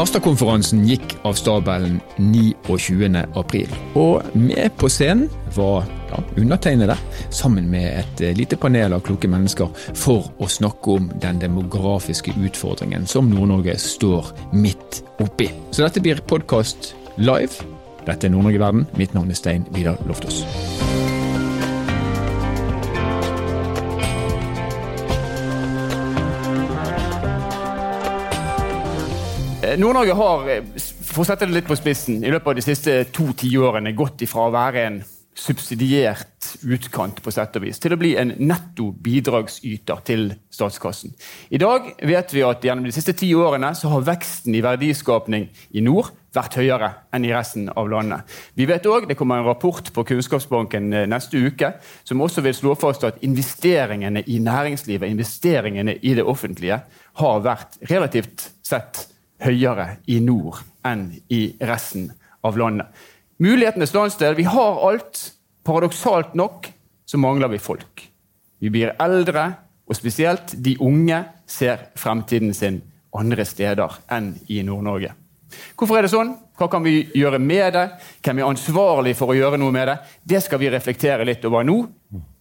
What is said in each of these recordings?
Harstad-konferansen gikk av stabelen 29. april. Og med på scenen var ja, undertegnede, sammen med et eh, lite panel av kloke mennesker, for å snakke om den demografiske utfordringen som Nord-Norge står midt oppi. Så dette blir podkast live. Dette er Nord-Norge Verden. Mitt navn er Stein Vidar Loftaas. Nord-Norge har, eh, for å sette det litt på spissen, i løpet av de siste to tiårene gått ifra å være en subsidiert utkant på sett og vis, til å bli en netto bidragsyter til statskassen. I dag vet vi at gjennom de siste ti årene så har veksten i verdiskapning i nord vært høyere enn i resten av landet. Vi vet også, Det kommer en rapport på Kunnskapsbanken eh, neste uke som også vil slå fast at investeringene i næringslivet, investeringene i det offentlige, har vært relativt sett høyere i nord enn i resten av landet. Mulighetenes landsdel. Vi har alt. Paradoksalt nok så mangler vi folk. Vi blir eldre, og spesielt de unge ser fremtiden sin andre steder enn i Nord-Norge. Hvorfor er det sånn? Hva kan vi gjøre med det? Hvem er ansvarlig for å gjøre noe med det? Det skal vi reflektere litt over nå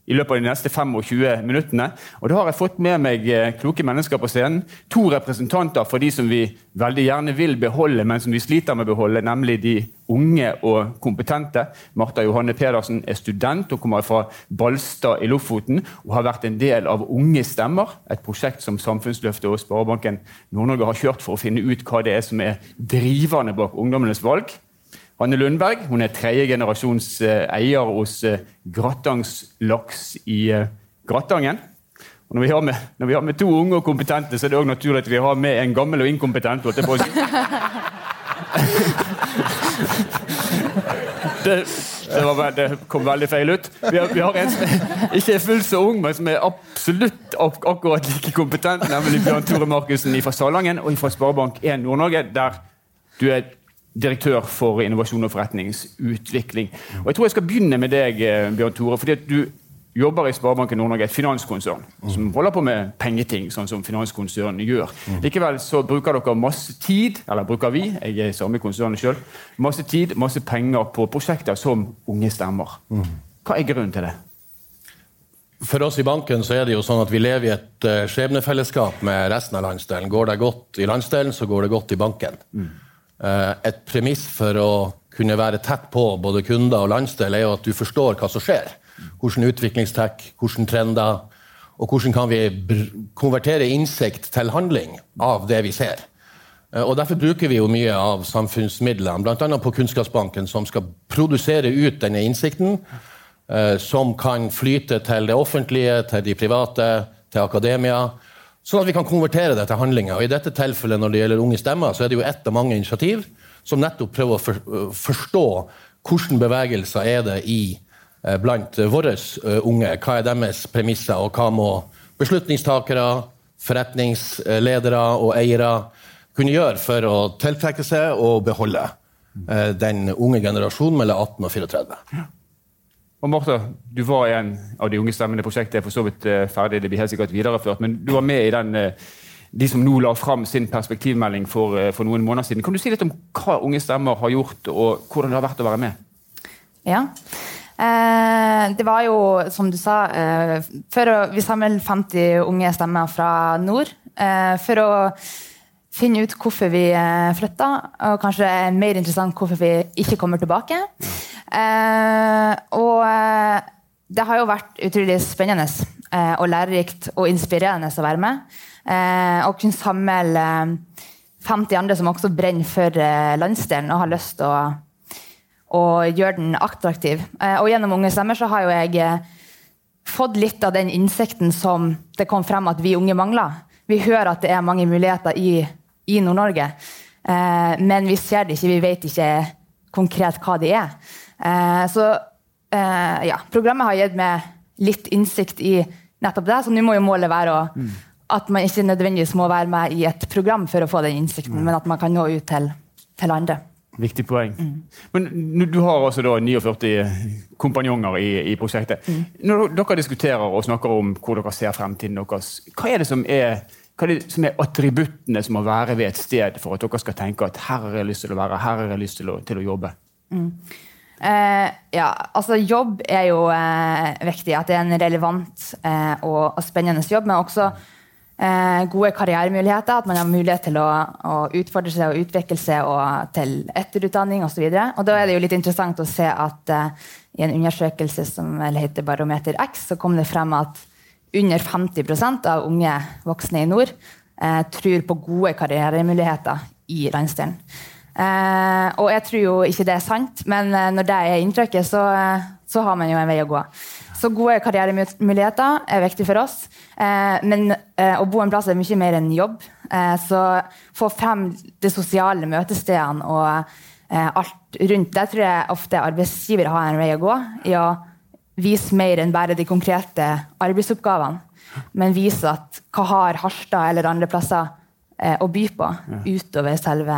i løpet av de neste 25 minuttene. Og da har jeg fått med meg eh, kloke mennesker på scenen. To representanter for de som vi veldig gjerne vil beholde, men som vi sliter med å beholde, nemlig de unge og kompetente. Marta Johanne Pedersen er student og kommer fra Balstad i Lofoten og har vært en del av Unge stemmer, et prosjekt som Samfunnsløftet og Sparebanken Nord-Norge har kjørt for å finne ut hva det er som er drivende bak ungdommenes valg. Hanne Lundberg hun er tredje generasjons eh, eier hos Gratangs laks i Gratangen. Grattangen. Og når vi, har med, vi har med to unge og kompetente, så er det også naturlig at vi har med en gammel og inkompetent. holdt på. Det, det, var, det, kom veldig feil ut. Vi har, vi har en som ikke er fullt så ung, men som er absolutt ak akkurat like kompetent, nemlig Bjørn Tore Markussen fra Salangen og fra Sparebank1 Nord-Norge, der du er direktør for innovasjon og forretningsutvikling. Og jeg tror jeg skal begynne med deg, eh, Bjørn Tore. fordi du jobber i Sparebanken Nord-Norge, et finanskonsern som holder på med pengeting, sånn som finanskonsern gjør. Likevel så bruker dere masse tid, eller bruker vi, jeg er samme konsernet sjøl, masse tid, masse penger på prosjekter som Unge stemmer. Hva er grunnen til det? For oss i banken så er det jo sånn at vi lever i et uh, skjebnefellesskap med resten av landsdelen. Går det godt i landsdelen, så går det godt i banken. Mm. Uh, et premiss for å kunne være tett på både kunder og landsdel er jo at du forstår hva som skjer. Hvordan utviklingstech, hvordan trender, og hvordan kan vi konvertere innsikt til handling av det vi ser. Uh, og Derfor bruker vi jo mye av samfunnsmidlene, bl.a. på Kunnskapsbanken, som skal produsere ut denne innsikten Eh, som kan flyte til det offentlige, til de private, til akademia. Sånn at vi kan konvertere det til handlinger. Og I dette tilfellet når det gjelder Unge stemmer, så er det jo ett av mange initiativ som nettopp prøver å eh, forstå hvilke bevegelser er det i eh, blant våre unge. Hva er deres premisser, og hva må beslutningstakere, forretningsledere og eiere kunne gjøre for å tiltrekke seg og beholde den unge generasjonen mellom 18 og 34. Og Martha, du var en av de unge stemmene. Prosjektet er for så vidt eh, ferdig, det blir helt sikkert videreført, men du var med i den, eh, de som nå la fram sin perspektivmelding for, eh, for, noen måneder siden. Kan du si litt om hva Unge stemmer har gjort, og hvordan det har vært å være med? Ja. Eh, det var jo, som du sa eh, å, Vi samlet 50 unge stemmer fra nord. Eh, for å finne ut hvorfor vi flytta, og kanskje mer interessant hvorfor vi ikke kommer tilbake. Ja. Eh, og eh, det har jo vært utrolig spennende eh, og lærerikt og inspirerende å være med. Og kunne samle 50 andre som også brenner for landsdelen og har lyst til å, å, gjøre den attraktiv. Og gjennom Unge stemmer så har jo jeg fått litt av den innsikten som det kom frem at vi unge mangler. Vi hører at det er mange muligheter i, i Nord-Norge, men vi ser det ikke, vi vet ikke konkret hva de er. Eh, så eh, ja, programmet har gitt meg litt innsikt i nettopp det, så nå må jo målet være å, mm. at man ikke nødvendigvis må være med i et program for å få den innsikten, mm. men at man kan nå ut til, til andre. Viktig poeng. Mm. Men Du har altså da 49 kompanjonger i, i prosjektet. Mm. Når dere diskuterer og snakker om hvor dere ser fremtiden deres, hva er det som er hva er det som er attributtene som må være ved et sted for at dere skal tenke at her har jeg lyst til å være, her har jeg lyst til å, til å jobbe? Mm. Eh, ja, altså Jobb er jo eh, viktig. At det er en relevant eh, og, og, spennende jobb. Men også eh, gode karrieremuligheter. At man har mulighet til å, å utfordre seg og utvikle seg og til etterutdanning osv. Og, så og da er det jo litt interessant å se at eh, i en undersøkelse som heter Barometer X, så kom det frem at under 50% av unge voksne i nord eh, tror på gode karrieremuligheter i landsdelen. Eh, og jeg tror jo ikke det er sant, men eh, når det er inntrykket, så, eh, så, har man jo en vei å gå. Så gode karrieremuligheter er viktig for oss. Eh, men eh, å bo en plass er mye mer enn jobb. så få frem de sosiale møtestedene og alt rundt. det tror jeg ofte arbeidsgivere har en vei å gå. i å vise mer enn bare de konkrete arbeidsoppgavene. Men vise at hva har Harstad eller andre plasser eh, å by på utover selve,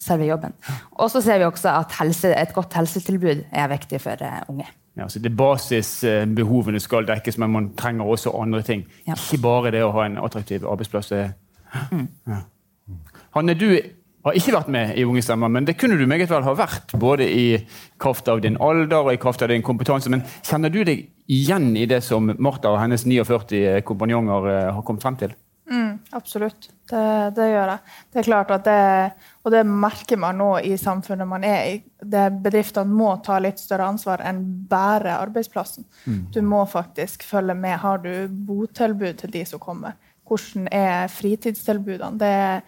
selve jobben. Og så ser vi også at helse, et godt helsetilbud er viktig for eh, unge. Ja, så det Basisbehovene skal dekkes, men man trenger også andre ting. Ja. Ikke bare det å ha en attraktiv arbeidsplass. Mm. Ja. Hanne, du har ikke vært med i Unge stemmer, men det kunne du meget vel ha vært. Både i kraft av din alder og i kraft av din kompetanse. Men kjenner du deg igjen i det som Martha og hennes 49 kompanjonger eh, har kommet frem til? Mm, absolutt. Det, det, gjør jeg. Det er klart at det, Og det merker man nå i samfunnet man er i. Det Bedriftene må ta litt større ansvar enn bare arbeidsplassen. Mm. Du må faktisk følge med. Har du botilbud til de som kommer? Hvordan er fritidstilbudene? Det er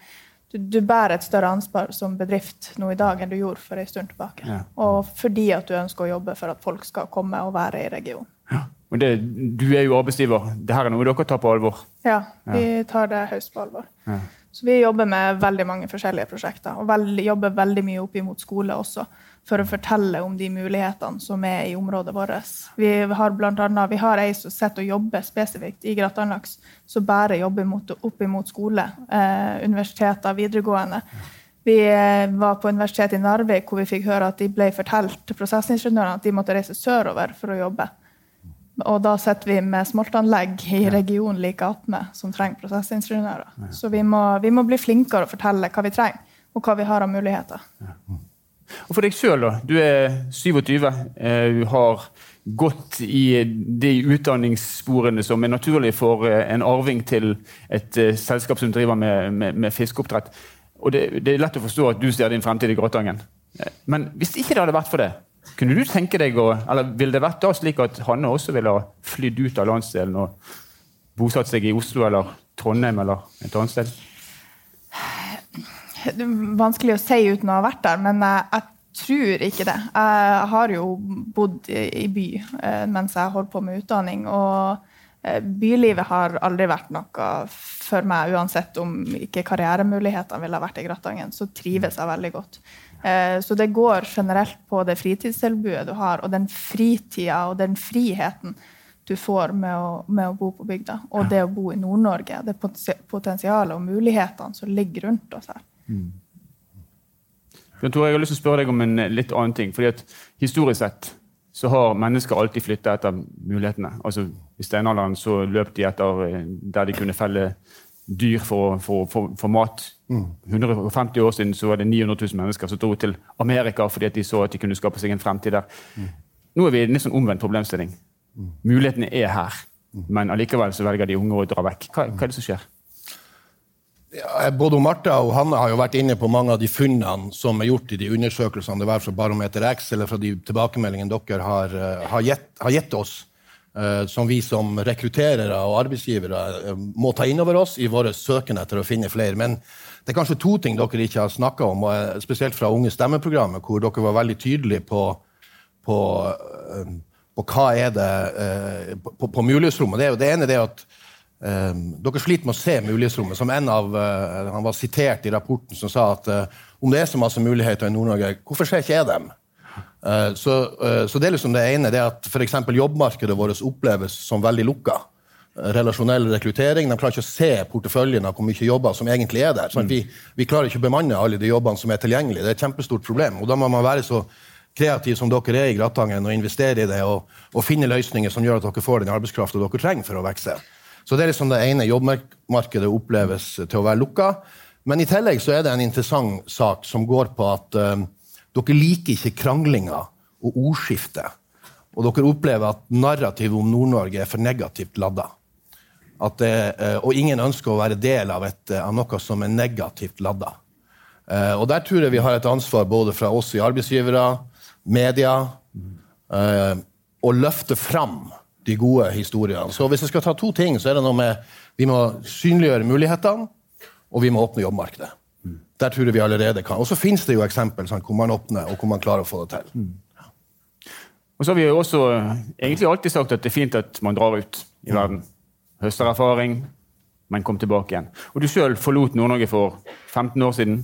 du, du, bærer et større ansvar som bedrift nå i dag enn du gjorde for en stund tilbake. Ja. Og fordi at du ønsker å jobbe for at folk skal komme og være i regionen. Ja. Og det, du er jo arbeidsgiver. Dette er noe dere tar på alvor? Ja, vi tar det høyst på alvor. Ja. Så vi jobber med veldig mange forskjellige prosjekter, og veld, jobber veldig mye opp imot skole også for å fortelle om de mulighetene som er i området vårt. Vi har blant annet, vi har ei som sitter og jobber spesifikt i Grattanlaks, som bare jobber mot, opp imot skole, eh, universiteter, videregående. Vi eh, var på universitetet i Narvik hvor vi fikk høre at de ble fortalt prosessingeniørene at de måtte reise sørover for å jobbe. Og da sitter vi med smoltanlegg i regionen like attmed som trenger prosessingeniører. Så vi må, vi må, bli flinkere å fortelle hva vi trenger, og hva vi har av muligheter. Og For deg sjøl, du er 27. Eh, du har gått i de utdanningssporene som er naturlige for eh, en arving til et eh, selskap som driver med, med, med fiskeoppdrett. Og det, det, er lett å forstå at du ser din fremtid i Gråtangen. Men hvis ikke det hadde vært for det, kunne du tenke deg å, eller ville det vært da slik at Hanne også ville ha flydd ut av landsdelen og bosatt seg i Oslo eller Trondheim eller et annet sted? Det er vanskelig å si uten å ha vært der, men jeg tror ikke det. Jeg har jo bodd i by eh, mens jeg holdt på med utdanning. og eh, Bylivet har aldri vært noe for meg, uansett om ikke karrieremulighetene ville vært i Grattangen. Så trives jeg veldig godt. Eh, så det går generelt på det fritidstilbudet du har, og den fritida og den friheten du får med å, med å bo på bygda. Og det å bo i Nord-Norge. Det potensialet og mulighetene som ligger rundt oss her. Mm. Jeg har lyst til å spørre deg om en litt annen ting. fordi at Historisk sett så har mennesker alltid flytta etter mulighetene. Altså, I steinalderen så løp de etter eh, der de kunne felle dyr for, for, for, for mat. Mm. 150 år siden så var det 900 000 mennesker som dro til Amerika fordi de så at de kunne skape seg en fremtid der. Mm. Nå er vi i en sånn omvendt problemstilling. Mm. Mulighetene er her, mm. men allikevel så velger de unge å dra vekk. Hva, hva er det som skjer? Ja, både Martha og Hanne har jo vært inne på mange av de funnene som er gjort i de undersøkelsene, det var fra Barometer X eller fra de tilbakemeldingene dere har, eh, har, gitt, har gitt oss. Uh, som vi som rekrutterere og arbeidsgivere uh, må ta inn over oss i våre søken etter å finne flere. Men det er kanskje to ting dere ikke har snakka om, spesielt fra Unge stemmeprogrammet, hvor dere var veldig tydelige på, på, uh, på hva er det på, på, på mulighetsrommet. Det, det, ene er at dere sliter med å se mulighetsrommet. Som en av, Han var sitert i rapporten som sa at om det er så masse muligheter i Nord-Norge, hvorfor ser ikke jeg dem? Eh, så, eh, så, det er liksom det ene det at f.eks. jobbmarkedet vårt oppleves som veldig lukka. Relasjonell rekruttering. De klarer ikke å se porteføljen av hvor mye jobber som egentlig er der. Sånn vi, vi, klarer ikke å bemanne alle de jobbene som er tilgjengelige. Det er et kjempestort problem. Og da må man være så kreativ som dere er i Gratangen, og investere i det og, og finne løsninger som gjør at dere får den arbeidskrafta dere trenger for å vokse. Så det er liksom det ene. Jobbmarkedet oppleves til å være lukka. Men i tillegg så er det en interessant sak som går på at uh, dere liker ikke kranglinger og ordskiftet. Og dere opplever at narrativet om Nord-Norge er for negativt ladda. Det, uh, og ingen ønsker å være del av, et, uh, av noe som er negativt ladda. og der tror jeg vi har et ansvar både fra oss i arbeidsgivere, media, å løfte fram de gode historiene. Så hvis jeg skal ta to ting, så er det noe med vi må synliggjøre mulighetene, og vi må åpne jobbmarkedet. Der tror jeg vi allerede kan. Og så finnes det jo eksempel sånn, hvor man åpner, og hvor man klarer å få det til. Og så har vi jo også egentlig alltid sagt at det er fint at man drar ut i mm. verden. Høster erfaring, men kom tilbake igjen. Og Du sjøl forlot Nord-Norge for 15 år siden.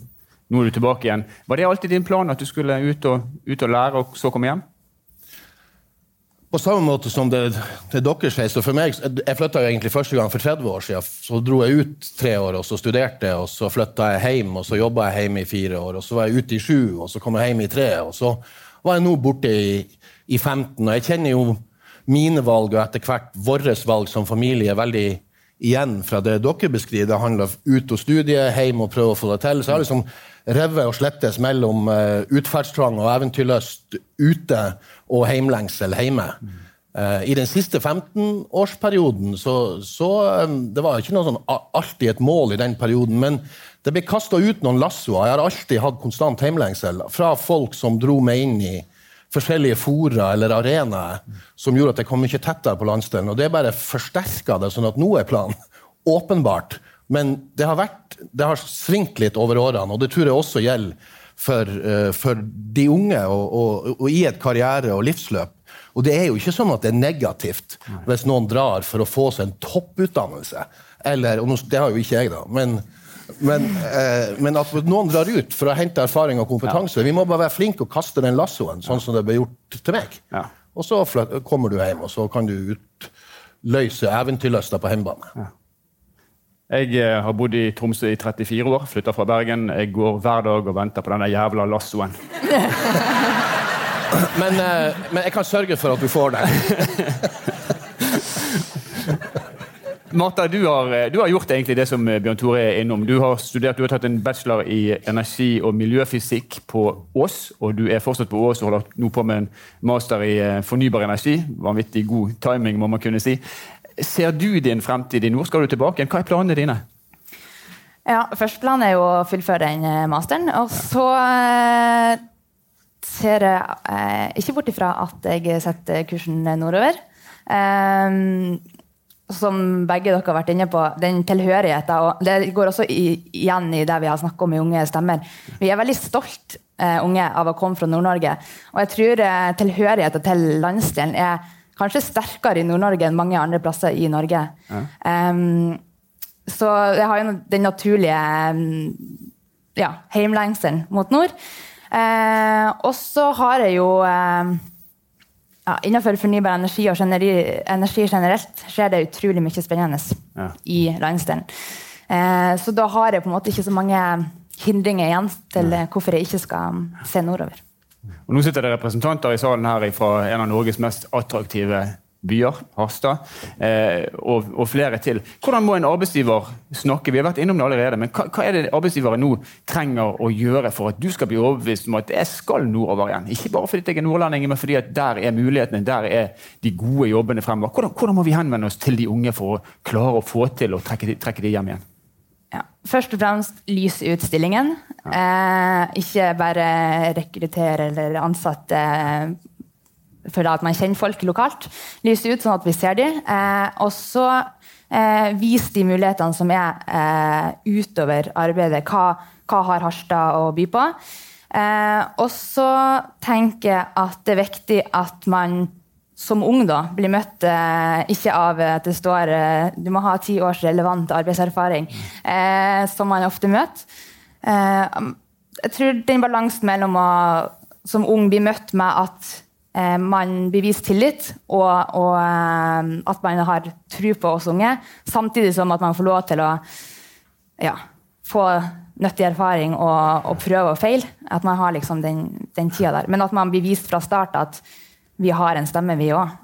Nå er du tilbake igjen. Var det alltid din plan at du skulle ut og, ut og lære, og så komme hjem? På samme måte som det, det deres sier. så for meg, Jeg flytta egentlig første gang for 30 år siden. Så dro jeg ut tre år, og så studerte og så flytta jeg hjem, og så jobba jeg hjemme i fire år. og Så var jeg ute i sju, og så kom jeg hjem i tre, og så var jeg nå borte i, i 15. Og jeg kjenner jo mine valg, og etter hvert våre valg som familie, veldig igjen fra det dere beskriver. Det handler ut og studie, hjem og prøve å få det til. Så jeg har liksom revet og slettes mellom uh, utferdstrang og eventyrlyst ute og heimlengsel hjemme. Uh, I den siste 15-årsperioden så, så um, Det var ikke noe sånn alltid et mål i den perioden, men det ble kasta ut noen lassoer. Jeg har alltid hatt konstant heimlengsel fra folk som dro meg inn i forskjellige fora eller arenaer som gjorde at jeg kom mye tettere på landsdelen. Og det bare forsterka det, sånn at nå er planen åpenbart men det har, vært, det har svingt litt over årene, og det tror jeg også gjelder for, uh, for de unge og, og, og, i et karriere- og livsløp. Og det er jo ikke sånn at det er negativt hvis noen drar for å få seg en topputdannelse. Eller, og Det har jo ikke jeg, da. Men, men, eh, men, at noen drar ut for å hente erfaring og kompetanse. Vi må bare være flinke og kaste den lassoen, sånn som det ble gjort til meg. Ja. Og så kommer du hjem, og så kan du utløse eventyrlysta på hjemmebane. Ja. Jeg eh, har bodd i Tromsø i 34 år, flytta fra Bergen. Jeg går hver dag og venter på denne jævla lassoen. men, eh, men, jeg kan sørge for at du får det. Martha, du har, eh, du har, gjort egentlig det som Bjørn Tore er innom. Du har, studert, du har tatt en bachelor i energi- og miljøfysikk på Ås. Og du er fortsatt på Ås og holder nå på med en master i fornybar energi. Vanvittig god timing, må man kunne si. Ser du din fremtid i nord? Skal du tilbake? Hva er planene dine? Ja, Først planen er jo å fullføre den eh, masteren. Og så eh, ser jeg eh, ikke bort ifra at jeg setter kursen nordover. Eh, som begge dere har vært inne på, den tilhørigheten. og Det går også i, igjen i det vi har snakket om i Unge stemmer. Vi er veldig stolt eh, unge av å komme fra Nord-Norge. Og jeg tror eh, tilhørigheten til landsdelen er kanskje sterkere i Nord-Norge enn mange andre plasser i Norge. Ja. Um, så jeg har jo den naturlige ja, heimlengselen mot nord. Uh, og så har jeg jo uh, ja, Innenfor fornybar energi og energi, generelt skjer det utrolig mye spennende ja. i landsdelen. Eh, så da har jeg på en måte ikke så mange hindringer igjen til hvorfor jeg ikke skal se nordover. Og nå sitter det representanter i salen her fra en av Norges mest attraktive byer, Harstad, eh, og, og, flere til. Hvordan må en arbeidsgiver snakke? Vi har vært innom det allerede, men hva, hva, er det arbeidsgivere nå trenger å gjøre for at du skal bli overbevist om at jeg skal nordover igjen? Ikke bare fordi jeg er nordlending, men fordi at der er mulighetene, der er de gode jobbene fremover. Hvordan, hvordan må vi henvende oss til de unge for å klare å få til å trekke, trekke de hjem igjen? Ja. Først og fremst lys ut stillingen. Eh, ikke bare rekruttere eller ansatte for at man kjenner folk lokalt. Lyse ut sånn at vi ser dem. Eh, og så eh, vise de mulighetene som er eh, utover arbeidet. Hva, hva, har Harstad å by på? Eh, og så tenker jeg at det er viktig at man som ung da, blir møtt eh, ikke av at det står eh, du må ha ti års relevant arbeidserfaring, eh, som man ofte møter. Jeg tror den balansen mellom å som ung bli møtt med at man blir vist tillit, og, og eh, at man har tro på oss unge, samtidig som at man får lov til å ja, få nyttig erfaring og, og, prøve og feile. At man har liksom den, den tida der. Men at man blir vist fra start at vi har en stemme, vi òg.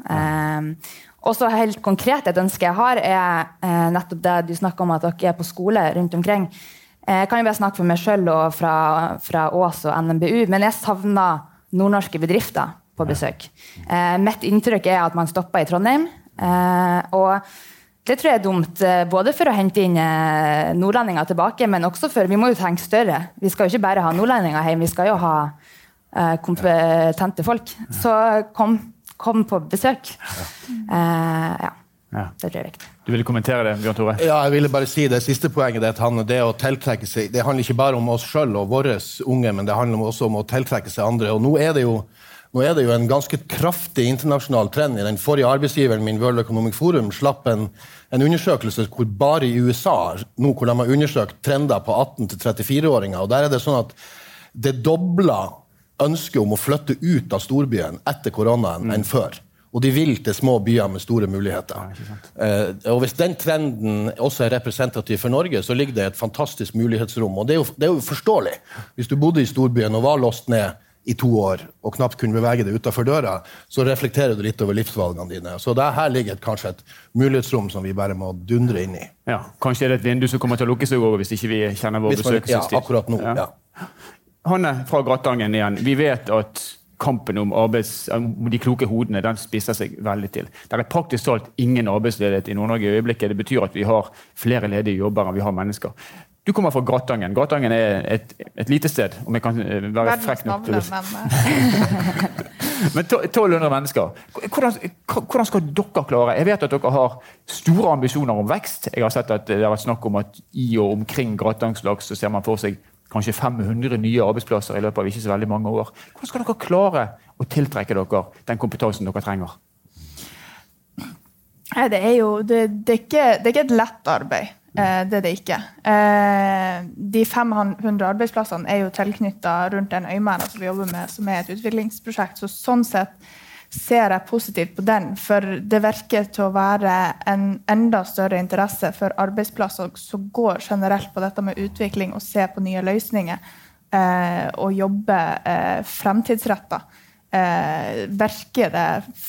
også Og helt konkret et ønske jeg har, er eh, nettopp det du snakker om at dere er på skole rundt omkring. Eh, jeg kan jo bare snakke for meg sjøl og fra, fra, Ås og NMBU, men jeg savner nordnorske bedrifter på besøk. Eh, mitt inntrykk er at man stopper i Trondheim. Eh, og det tror jeg er dumt, eh, både for å hente inn eh, nordlendinger tilbake, men også for vi må jo tenke større. Vi skal jo ikke bare ha nordlendinger hjemme, vi skal jo ha kompetente folk. Så kom kom på besøk. Uh, ja. ja. Det tror jeg er viktig. Du ville kommentere det, Bjørn Tore? Ja, jeg ville bare si Det siste poenget det, han, det å tiltrekke seg, det handler ikke bare om oss sjøl og våre unge, men det handler også om å tiltrekke seg andre. Og nå er det jo nå er det jo en ganske kraftig internasjonal trend. i Den forrige arbeidsgiveren min, World Economic Forum, slapp en, en undersøkelse hvor bare i USA nå hvor de har undersøkt trender på 18-34-åringer. og Der er det sånn at det dobla ønsket om å flytte ut av storbyen etter koronaen mm. enn før. Og de vil til små byer med store muligheter. Ja, eh, og Hvis den trenden også er representativ for Norge, så ligger det et fantastisk mulighetsrom. Og det er, jo, det er jo forståelig. Hvis du bodde i storbyen og var låst ned i to år og knapt kunne bevege deg utafor døra, så reflekterer du litt over livsvalgene dine. Så der, her ligger et, kanskje et mulighetsrom som vi bare må dundre inn i. Ja, Kanskje er det et vindu som kommer til å lukke seg over hvis ikke vi kjenner vår besøkelsestid. Ja, akkurat nå. Ja. ja. Hanne fra Grattangen igjen. Vi vet at kampen om, arbeids, om de kloke hodene den spisser seg veldig til. Det er praktisk talt ingen arbeidsledighet i Nord-Norge i øyeblikket. Det betyr at vi har flere ledige jobber enn vi har mennesker. Du kommer fra Gratangen. Gratangen er et, et lite sted. om jeg kan eh, være frekk nok til Men 1200 mennesker. Hvordan, hvordan, skal dere klare Jeg vet at dere har store ambisjoner om vekst. Jeg har sett at det har vært snakk om at i og omkring Gratangslaks så ser man for seg kanskje 500 nye arbeidsplasser i løpet av ikke så veldig mange år. Hvordan skal dere klare å tiltrekke dere den kompetansen dere trenger? Det er jo det, det, er ikke, det er ikke, et lett arbeid. Eh, det er det ikke. Eh, de 500 arbeidsplassene er jo tilknytta rundt den øymæra som vi jobber med, som er et utviklingsprosjekt. Så sånn sett ser jeg positivt på den, for det virker til å være en enda større interesse for arbeidsplasser som går generelt på dette med utvikling og se på nye løsninger eh, og jobbe eh, fremtidsretta. Virker det,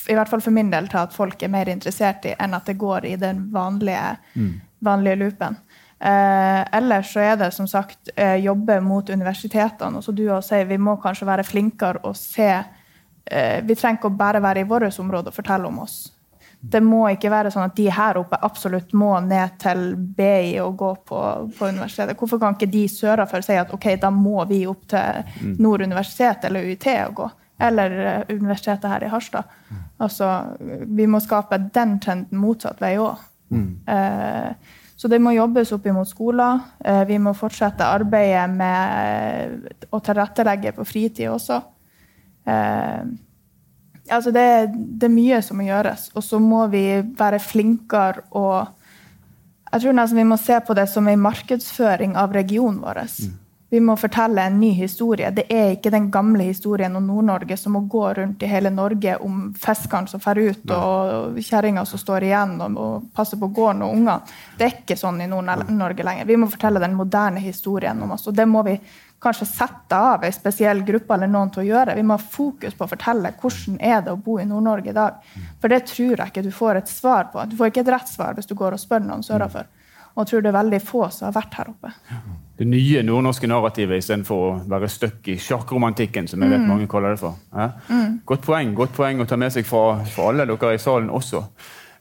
i hvert fall for min del, til at folk er mer interessert i enn at det går i den vanlige, mm. Vanlige loopen. Eh, ellers så er det som sagt eh, jobbe mot universitetene. og så du også sier Vi må kanskje være flinkere og se Eh, vi trenger ikke bare være i vårt område og fortelle om oss. Det må ikke være sånn at de her oppe absolutt må ned til BI og gå på, på universitetet. Hvorfor kan ikke de sørafor si at ok, da må vi opp til mm. Nord universitet eller UiT og gå? Eller uh, universitetet her i Harstad. Altså, vi må skape den trenden motsatt vei òg. Mm. Uh, så det må jobbes opp imot skoler. Uh, vi må fortsette arbeidet med å tilrettelegge på fritid også. Eh, altså det, det, er mye som må gjøres, og så må vi være flinkere og Jeg tror nesten vi må se på det som en markedsføring av regionen vår. Mm. Vi må fortelle en ny historie. Det er ikke den gamle historien om Nord-Norge som må gå rundt i hele Norge om fiskeren som fer ut, og kjerringa som står igjen og, og passer på gården og ungene. Det er ikke sånn i Nord-Norge lenger. Vi må fortelle den moderne historien om oss. Og det må vi kanskje sette av en spesiell gruppe eller noen til å gjøre. Vi må ha fokus på å fortelle hvordan er det å bo i Nord-Norge i dag. For det tror jeg ikke du får et svar på. Du får ikke et rett svar hvis du går og spør noen sørafor. Og jeg tror det er veldig få som har vært her oppe. Det nye nordnorske narrativet istedenfor å være stuck i sjakkromantikken, som jeg vet mm. mange kaller det for. Ja? Mm. Godt poeng godt poeng å ta med seg fra, fra alle dere i salen også.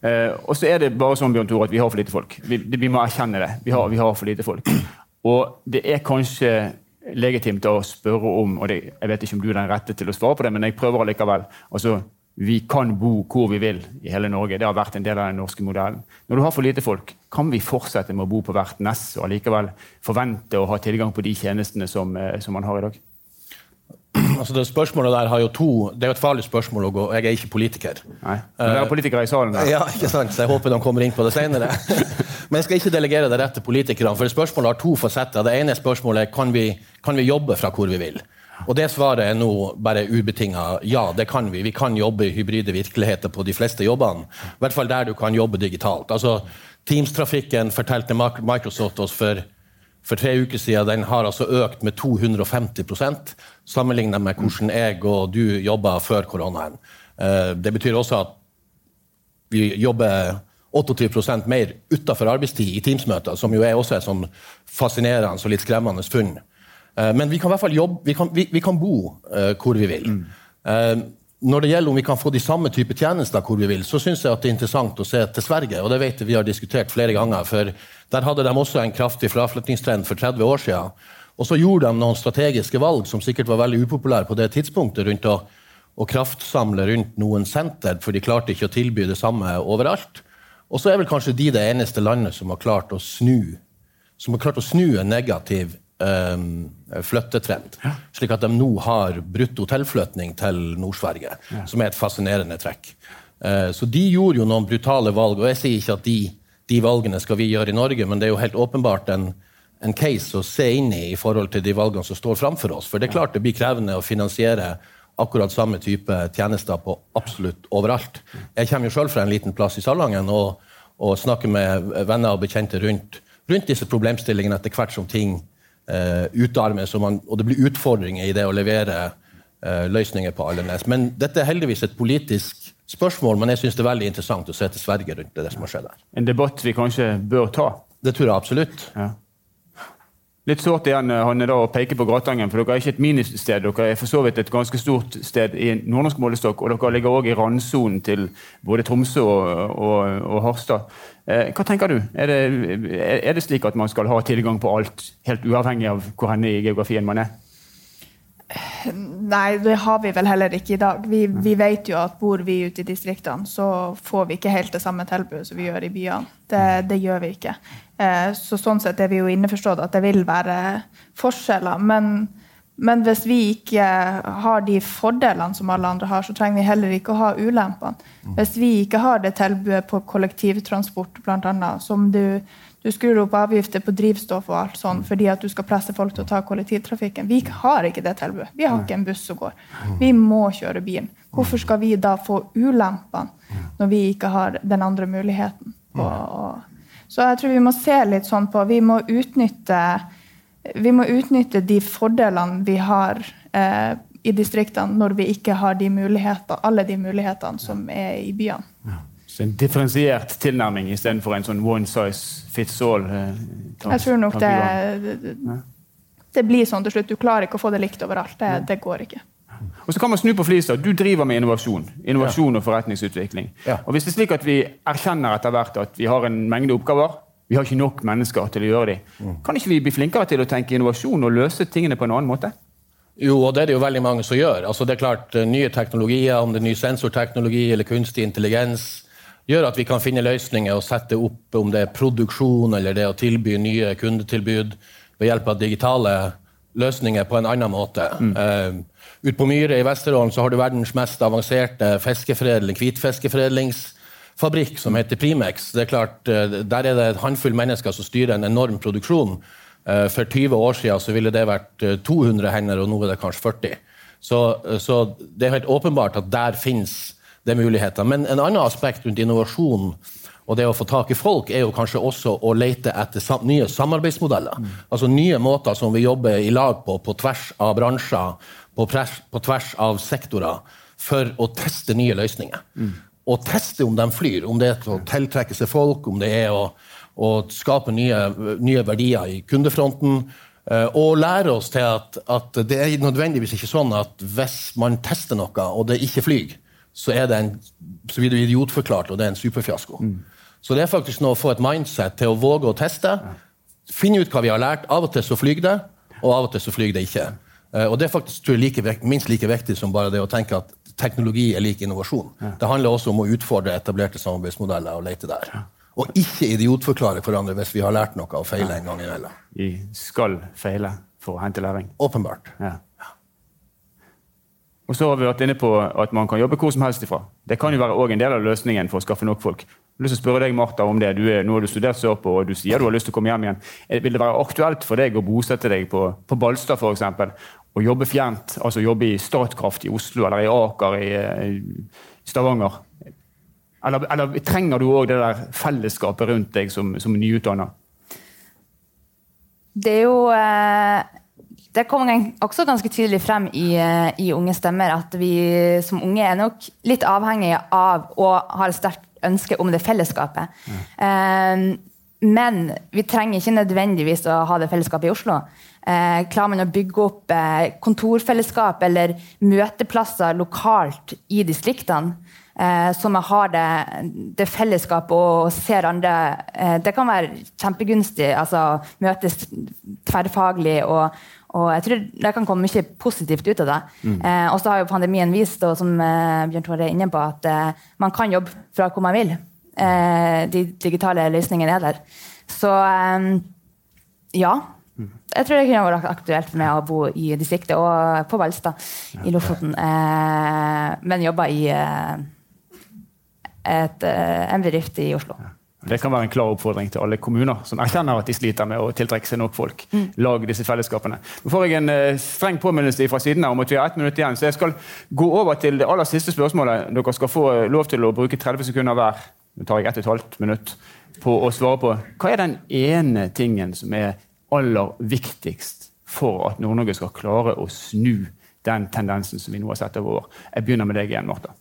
Eh, og så er det bare sånn Bjørn Tore, at vi har for lite folk. Vi, vi må erkjenne det. Vi har, vi har for lite folk. Og det er kanskje legitimt å spørre om og det, Jeg vet ikke om du er den rette til å svare på det, men jeg prøver allikevel. Altså, vi kan bo hvor vi vil i hele Norge. Det har vært en del av den norske modellen. Når du har for lite folk, kan vi fortsette med å bo på hvert ness og allikevel forvente å ha tilgang på de tjenestene som, eh, som man har i dag? Altså det spørsmålet der har jo to, det er jo et farlig spørsmål å gå Jeg er ikke politiker. Nei, Men det er politikere i salen. Der. Ja, ikke sant, så Jeg håper de kommer inn på det senere. Men jeg skal ikke delegere det rett til politikerne. for Spørsmålet har to fasetter. Det ene spørsmålet er kan vi, kan vi jobbe fra hvor vi vil. Og det svaret er nå bare ubetinga ja, det kan vi. Vi kan jobbe i hybride virkeligheter på de fleste jobbene. I hvert fall der du kan jobbe digitalt. Altså, Teams-trafikken fortalte Microsoft oss for, for tre uker siden den har altså økt med 250% sammenlignet med hvordan jeg og du jobba før koronaen. Eh, det betyr også at vi jobber 28% mer utenfor arbeidstid i Teams-møter, som jo er også et sånn fascinerende og litt skremmende funn. Eh, men vi kan i hvert fall jobbe, vi kan, vi, vi kan bo uh, hvor vi vil. Mm. Når det gjelder om vi kan få de samme type tjenester hvor vi vil, så syns jeg at det er interessant å se til Sverige. og det vet jeg vi har diskutert flere ganger, for Der hadde de også en kraftig fraflyttingstrend for 30 år siden. Og så gjorde de noen strategiske valg som sikkert var veldig upopulære på det tidspunktet, rundt å, å kraftsamle rundt noen senter, for de klarte ikke å tilby det samme overalt. Og så er vel kanskje de det eneste landet som har klart å snu, som har klart å snu en negativ flyttetrend. Ja. Slik at de nå har brutto tilflytning til Nord-Sverige, ja. som er et fascinerende trekk. Uh, så de gjorde jo noen brutale valg, og jeg sier ikke at de, de, valgene skal vi gjøre i Norge, men det er jo helt åpenbart en, en case å se inn i i forhold til de valgene som står framfor oss. For det er klart det blir krevende å finansiere akkurat samme type tjenester på absolutt overalt. Jeg kommer jo sjøl fra en liten plass i Salangen og, og snakker med venner og bekjente rundt, rundt disse problemstillingene etter hvert som ting uh, utarmes, og, man, og, det blir utfordringer i det å levere eh, løsninger på Aldernes. Men dette er heldigvis et politisk spørsmål, men jeg syns det er veldig interessant å se til Sverige rundt det, det som har skjedd der. En debatt vi kanskje bør ta? Det tror jeg absolutt. Ja. Litt sårt igjen eh, Hanne, da, å peke på Gratangen, for dere er ikke et ministsted. Dere er for så vidt et ganske stort sted i nordnorsk målestokk, og dere ligger òg i randsonen til både Tromsø og, og, og Harstad. Eh, hva tenker du? Er det, er det, slik at man skal ha tilgang på alt, helt uavhengig av hvor henne i geografien man er? Nei, det har vi vel heller ikke i dag. Vi, vi, vet jo at bor vi ute i distriktene, så får vi ikke helt det samme tilbudet som vi gjør i byene. Det, det gjør vi ikke. Eh, så sånn sett er vi jo innforstått at det vil være forskjeller. Men, men, hvis vi ikke har de fordelene som alle andre har, så trenger vi heller ikke å ha ulempene. Hvis vi ikke har det tilbudet på kollektivtransport, annet, som du du skrur opp avgifter på drivstoff og alt sånn fordi at du skal presse folk til å ta kollektivtrafikken. Vi har ikke det tilbudet. Vi har ikke en buss som går. Vi må kjøre bilen. Hvorfor skal vi da få ulempene når vi ikke har den andre muligheten? så jeg tror vi må se litt sånn på Vi må utnytte, vi må utnytte de fordelene vi har eh, i distriktene når vi ikke har de alle de mulighetene som er i byene. Så en differensiert tilnærming istedenfor en sånn one size fits all? Eh, jeg tror nok det, det, det, blir sånn til slutt. Du klarer ikke å få det likt overalt. Det, det går ikke. Og så kan man snu på flisa. Du driver med innovasjon Innovasjon og forretningsutvikling. Ja. Og Hvis det er slik at vi erkjenner etter hvert at vi har en mengde oppgaver, vi har ikke nok mennesker til å gjøre det. mm. kan ikke vi bli flinkere til å tenke innovasjon og løse tingene på en annen måte? Jo, og det er det jo veldig mange som gjør. Altså det er klart, eh, Nye teknologier, om det er ny sensorteknologi eller kunstig intelligens, gjør at vi kan finne løsninger og sette opp om det er produksjon eller det å tilby nye kundetilbud ved hjelp av digitale løsninger på en annen måte. Mm. Uh, ut på Myre i Vesterålen så har du verdens mest avanserte fiskeforedling, hvitfiskeforedlingsfabrikk som heter Primex. Det er klart, uh, Der er det en håndfull mennesker som styrer en enorm produksjon. Uh, for 20 år siden så ville det vært 200 hender, og nå er det kanskje 40. Så, så det er helt åpenbart at der finnes det er muligheter. Men en annen aspekt rundt innovasjon og det å få tak i folk er jo kanskje også å lete etter nye samarbeidsmodeller. Mm. Altså nye måter som vi jobber i lag på, på tvers av bransjer, på, på tvers av sektorer, for å teste nye løsninger. Mm. Og teste om de flyr. Om det er å tiltrekke seg folk, om det er å, å skape nye, nye, verdier i kundefronten. Uh, og lære oss til at, at, det er nødvendigvis ikke sånn at hvis man tester noe, og det ikke flyr, så, er det en, så blir du idiotforklart, og det er en superfiasko. Mm. Så det er faktisk noe å få et mindset til å våge å teste. Finne ut hva vi har lært. Av og til så flyr det, og av og til så flyr det ikke. Uh, og det er faktisk tror jeg, like, minst like viktig som bare det å tenke at teknologi er lik innovasjon. Ja. Det handler også om å utfordre etablerte samarbeidsmodeller og lete der. Ja. Og ikke idiotforklare hverandre hvis vi har lært noe og feiler en gang imellom. Vi skal feile for å hente læring. Åpenbart. Ja. Og så har vi vært inne på at man kan jobbe hvor som helst ifra. Det kan jo være en del av løsningen for å skaffe nok folk. Jeg har lyst til å spørre deg, Martha, om det. Du er, nå har du studert såpe, og du sier du har lyst til å komme hjem igjen. Vil det være aktuelt for deg å bosette deg på, på Balstad f.eks., og jobbe fjernt? Altså jobbe i Statkraft i Oslo eller i Aker i, i Stavanger? Eller, eller, trenger du òg det der fellesskapet rundt deg som, som nyutdanna? Det er jo eh det kommer også ganske tydelig frem i, eh, i, Unge stemmer at vi som unge er nok litt avhengige av å ha et sterkt ønske om det fellesskapet. Eh, men vi trenger ikke nødvendigvis å ha det fellesskapet i Oslo. Eh, klarer man å bygge opp eh, kontorfellesskap eller møteplasser lokalt i distriktene, eh, så man har det, det fellesskapet og ser andre eh, Det kan være kjempegunstig. altså Møtes tverrfaglig. og, og jeg tror Det kan komme mye positivt ut av det. Mm. Eh, og så har jo pandemien vist, og som eh, Bjørn Tore er inne på, at man kan jobbe fra hvor man vil. Eh, de digitale løsningene er der. Så ja. Jeg tror det kunne vært aktuelt med å bo i distriktet og på Valstad i Lofoten. Eh, men jobba i eh, et, eh, en bedrift i Oslo. Det kan være en klar oppfordring til alle kommuner som erkjenner at de sliter med å tiltrekke seg nok folk. Mm. Lag disse fellesskapene. Nå får jeg en uh, streng påminnelse fra siden her om at vi har ett minutt igjen, så jeg skal gå over til det aller siste spørsmålet. Dere skal få lov til å bruke 30 sekunder hver. Nå tar jeg ett og et halvt minutt på å svare på. Hva er den ene tingen som er aller viktigst for at Nord-Norge skal klare å snu den tendensen som vi nå har sett over år? Jeg begynner med deg igjen, Marta.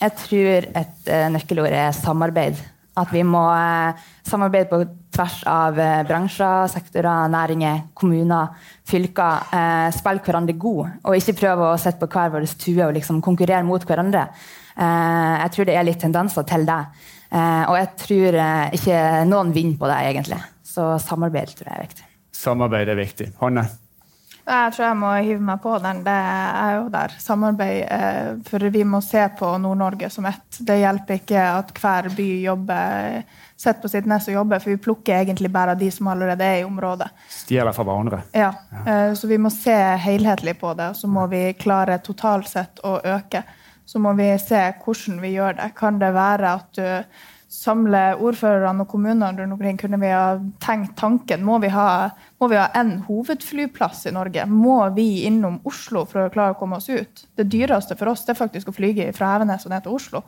Jeg tror et uh, nøkkelord er samarbeid. At vi må uh, samarbeide på tvers av uh, bransjer, sektorer, næringer, kommuner, fylker. spille hverandre god, og ikke prøve å sitte på hver vår tue og liksom konkurrere mot hverandre. Jeg tror det er litt tendenser til det. og jeg tror ikke noen vinner på det, egentlig. Så samarbeid tror jeg er viktig. Samarbeid er viktig. Hanne? Jeg tror jeg må hive meg på den. Det er jo der. Samarbeid. Eh, for vi må se på Nord-Norge som ett. Det hjelper ikke at hver by jobber sitter på sitt nest og jobber, for vi plukker egentlig bare av de som allerede er i området. Stjeler fra hverandre. Ja. Eh, så vi må se helhetlig på det, og så må vi klare totalt sett å øke. Så må vi se hvordan vi gjør det. Kan det være at du samler ordførerne og kommunene rundt omkring, kunne vi ha tenkt tanken må vi ha, må en hovedflyplass i Norge? Må vi innom Oslo for å klare å komme oss ut? Det dyreste for oss det er faktisk å flyge fra Evenes og ned til Oslo.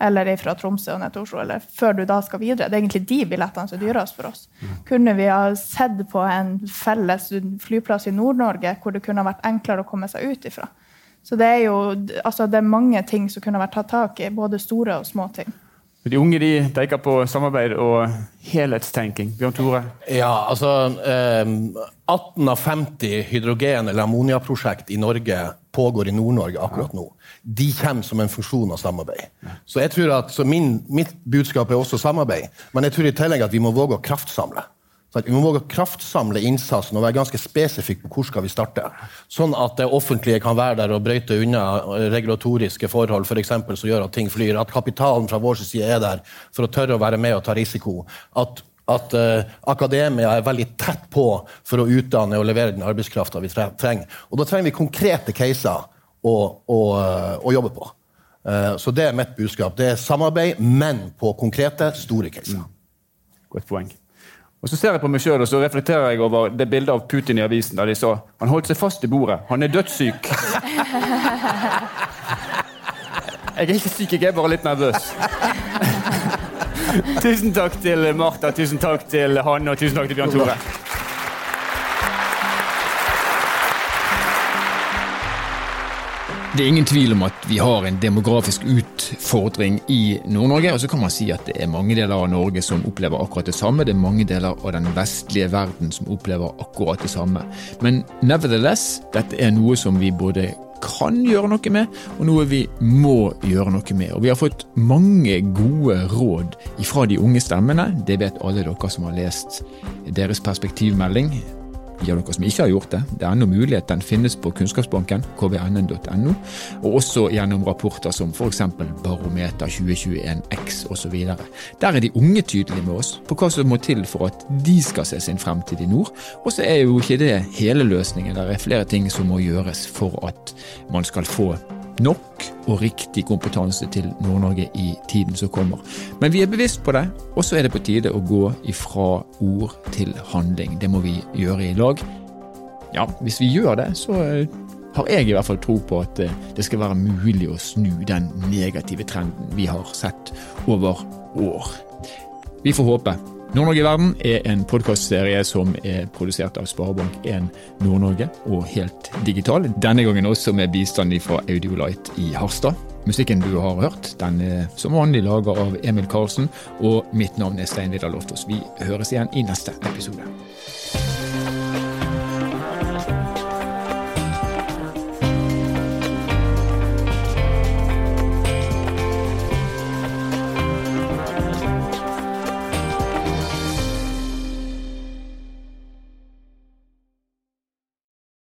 Eller fra Tromsø og ned til Oslo, eller før du da skal videre. Det er egentlig de billettene som er dyrest for oss. Kunne vi ha sett på en felles flyplass i Nord-Norge hvor det kunne ha vært enklere å komme seg ut ifra? Så det er jo altså det er mange ting som kunne vært tatt tak i, både store og små ting. De unge de peker på samarbeid og helhetstenking. Bjørn Tore? Ja, altså eh, 18 av 50 hydrogen- eller ammoniaprosjekt i Norge pågår i Nord-Norge akkurat nå. De kommer som en funksjon av samarbeid. Så jeg tror at, så min, Mitt budskap er også samarbeid, men jeg tror i tillegg at vi må våge å kraftsamle. Så vi må våge å kraftsamle innsatsen og være ganske spesifikke på hvor skal vi starte. Sånn at det offentlige kan være der og brøyte unna regulatoriske forhold for eksempel, som gjør at ting flyr. At kapitalen fra vår side er der for å tørre å være med og ta risiko. At, at uh, akademia er veldig tett på for å utdanne og levere den arbeidskrafta vi trenger. Og da trenger vi konkrete caser å, å, uh, å jobbe på. Uh, så det er mitt budskap. Det er samarbeid, men på konkrete, store caser. Mm. Godt poeng. Og Så ser jeg på meg sjøl og så reflekterer jeg over det bildet av Putin i avisen der de så, han holdt seg fast i bordet. Han er dødssyk. Jeg er ikke syk, jeg er bare litt nervøs. tusen takk til Martha, tusen takk til Hanne og tusen takk til Bjørn Tore. Det er ingen tvil om at vi har en demografisk utfordring i Nord-Norge. Og så kan man si at det er mange deler av Norge som opplever akkurat det samme. Det er mange deler av den vestlige verden som opplever akkurat det samme. Men nevertheless, dette er noe som vi både kan gjøre noe med, og noe vi må gjøre noe med. Og Vi har fått mange gode råd fra de unge stemmene. Det vet alle dere som har lest deres perspektivmelding av dere som ikke har gjort det. Det er ennå mulighet. Den finnes på Kunnskapsbanken, kbnn.no, og også gjennom rapporter som f.eks. Barometer 2021X osv. Der er de unge tydelige med oss på hva som må til for at de skal se sin fremtid i nord. Og så er jo ikke det hele løsningen. Det er flere ting som må gjøres for at man skal få nok og riktig kompetanse til Nord-Norge i tiden som kommer. Men vi er bevisst på det, og så er det på tide å gå ifra ord til handling. Det må vi gjøre i lag. Ja, hvis vi gjør det, så eh, har jeg i hvert fall tro på at eh, det skal være mulig å snu den negative trenden vi har sett over år. Vi får håpe. Nord-Norge i verden er en podkastserie som er produsert av Sparebank1 Nord-Norge og helt digital. Denne gangen også med bistand fra Audiolight i Harstad. Musikken du har hørt, den er som vanlig laga av Emil Karlsen, og mitt navn er Stein Vidar Loftaas. Vi høres igjen i neste episode.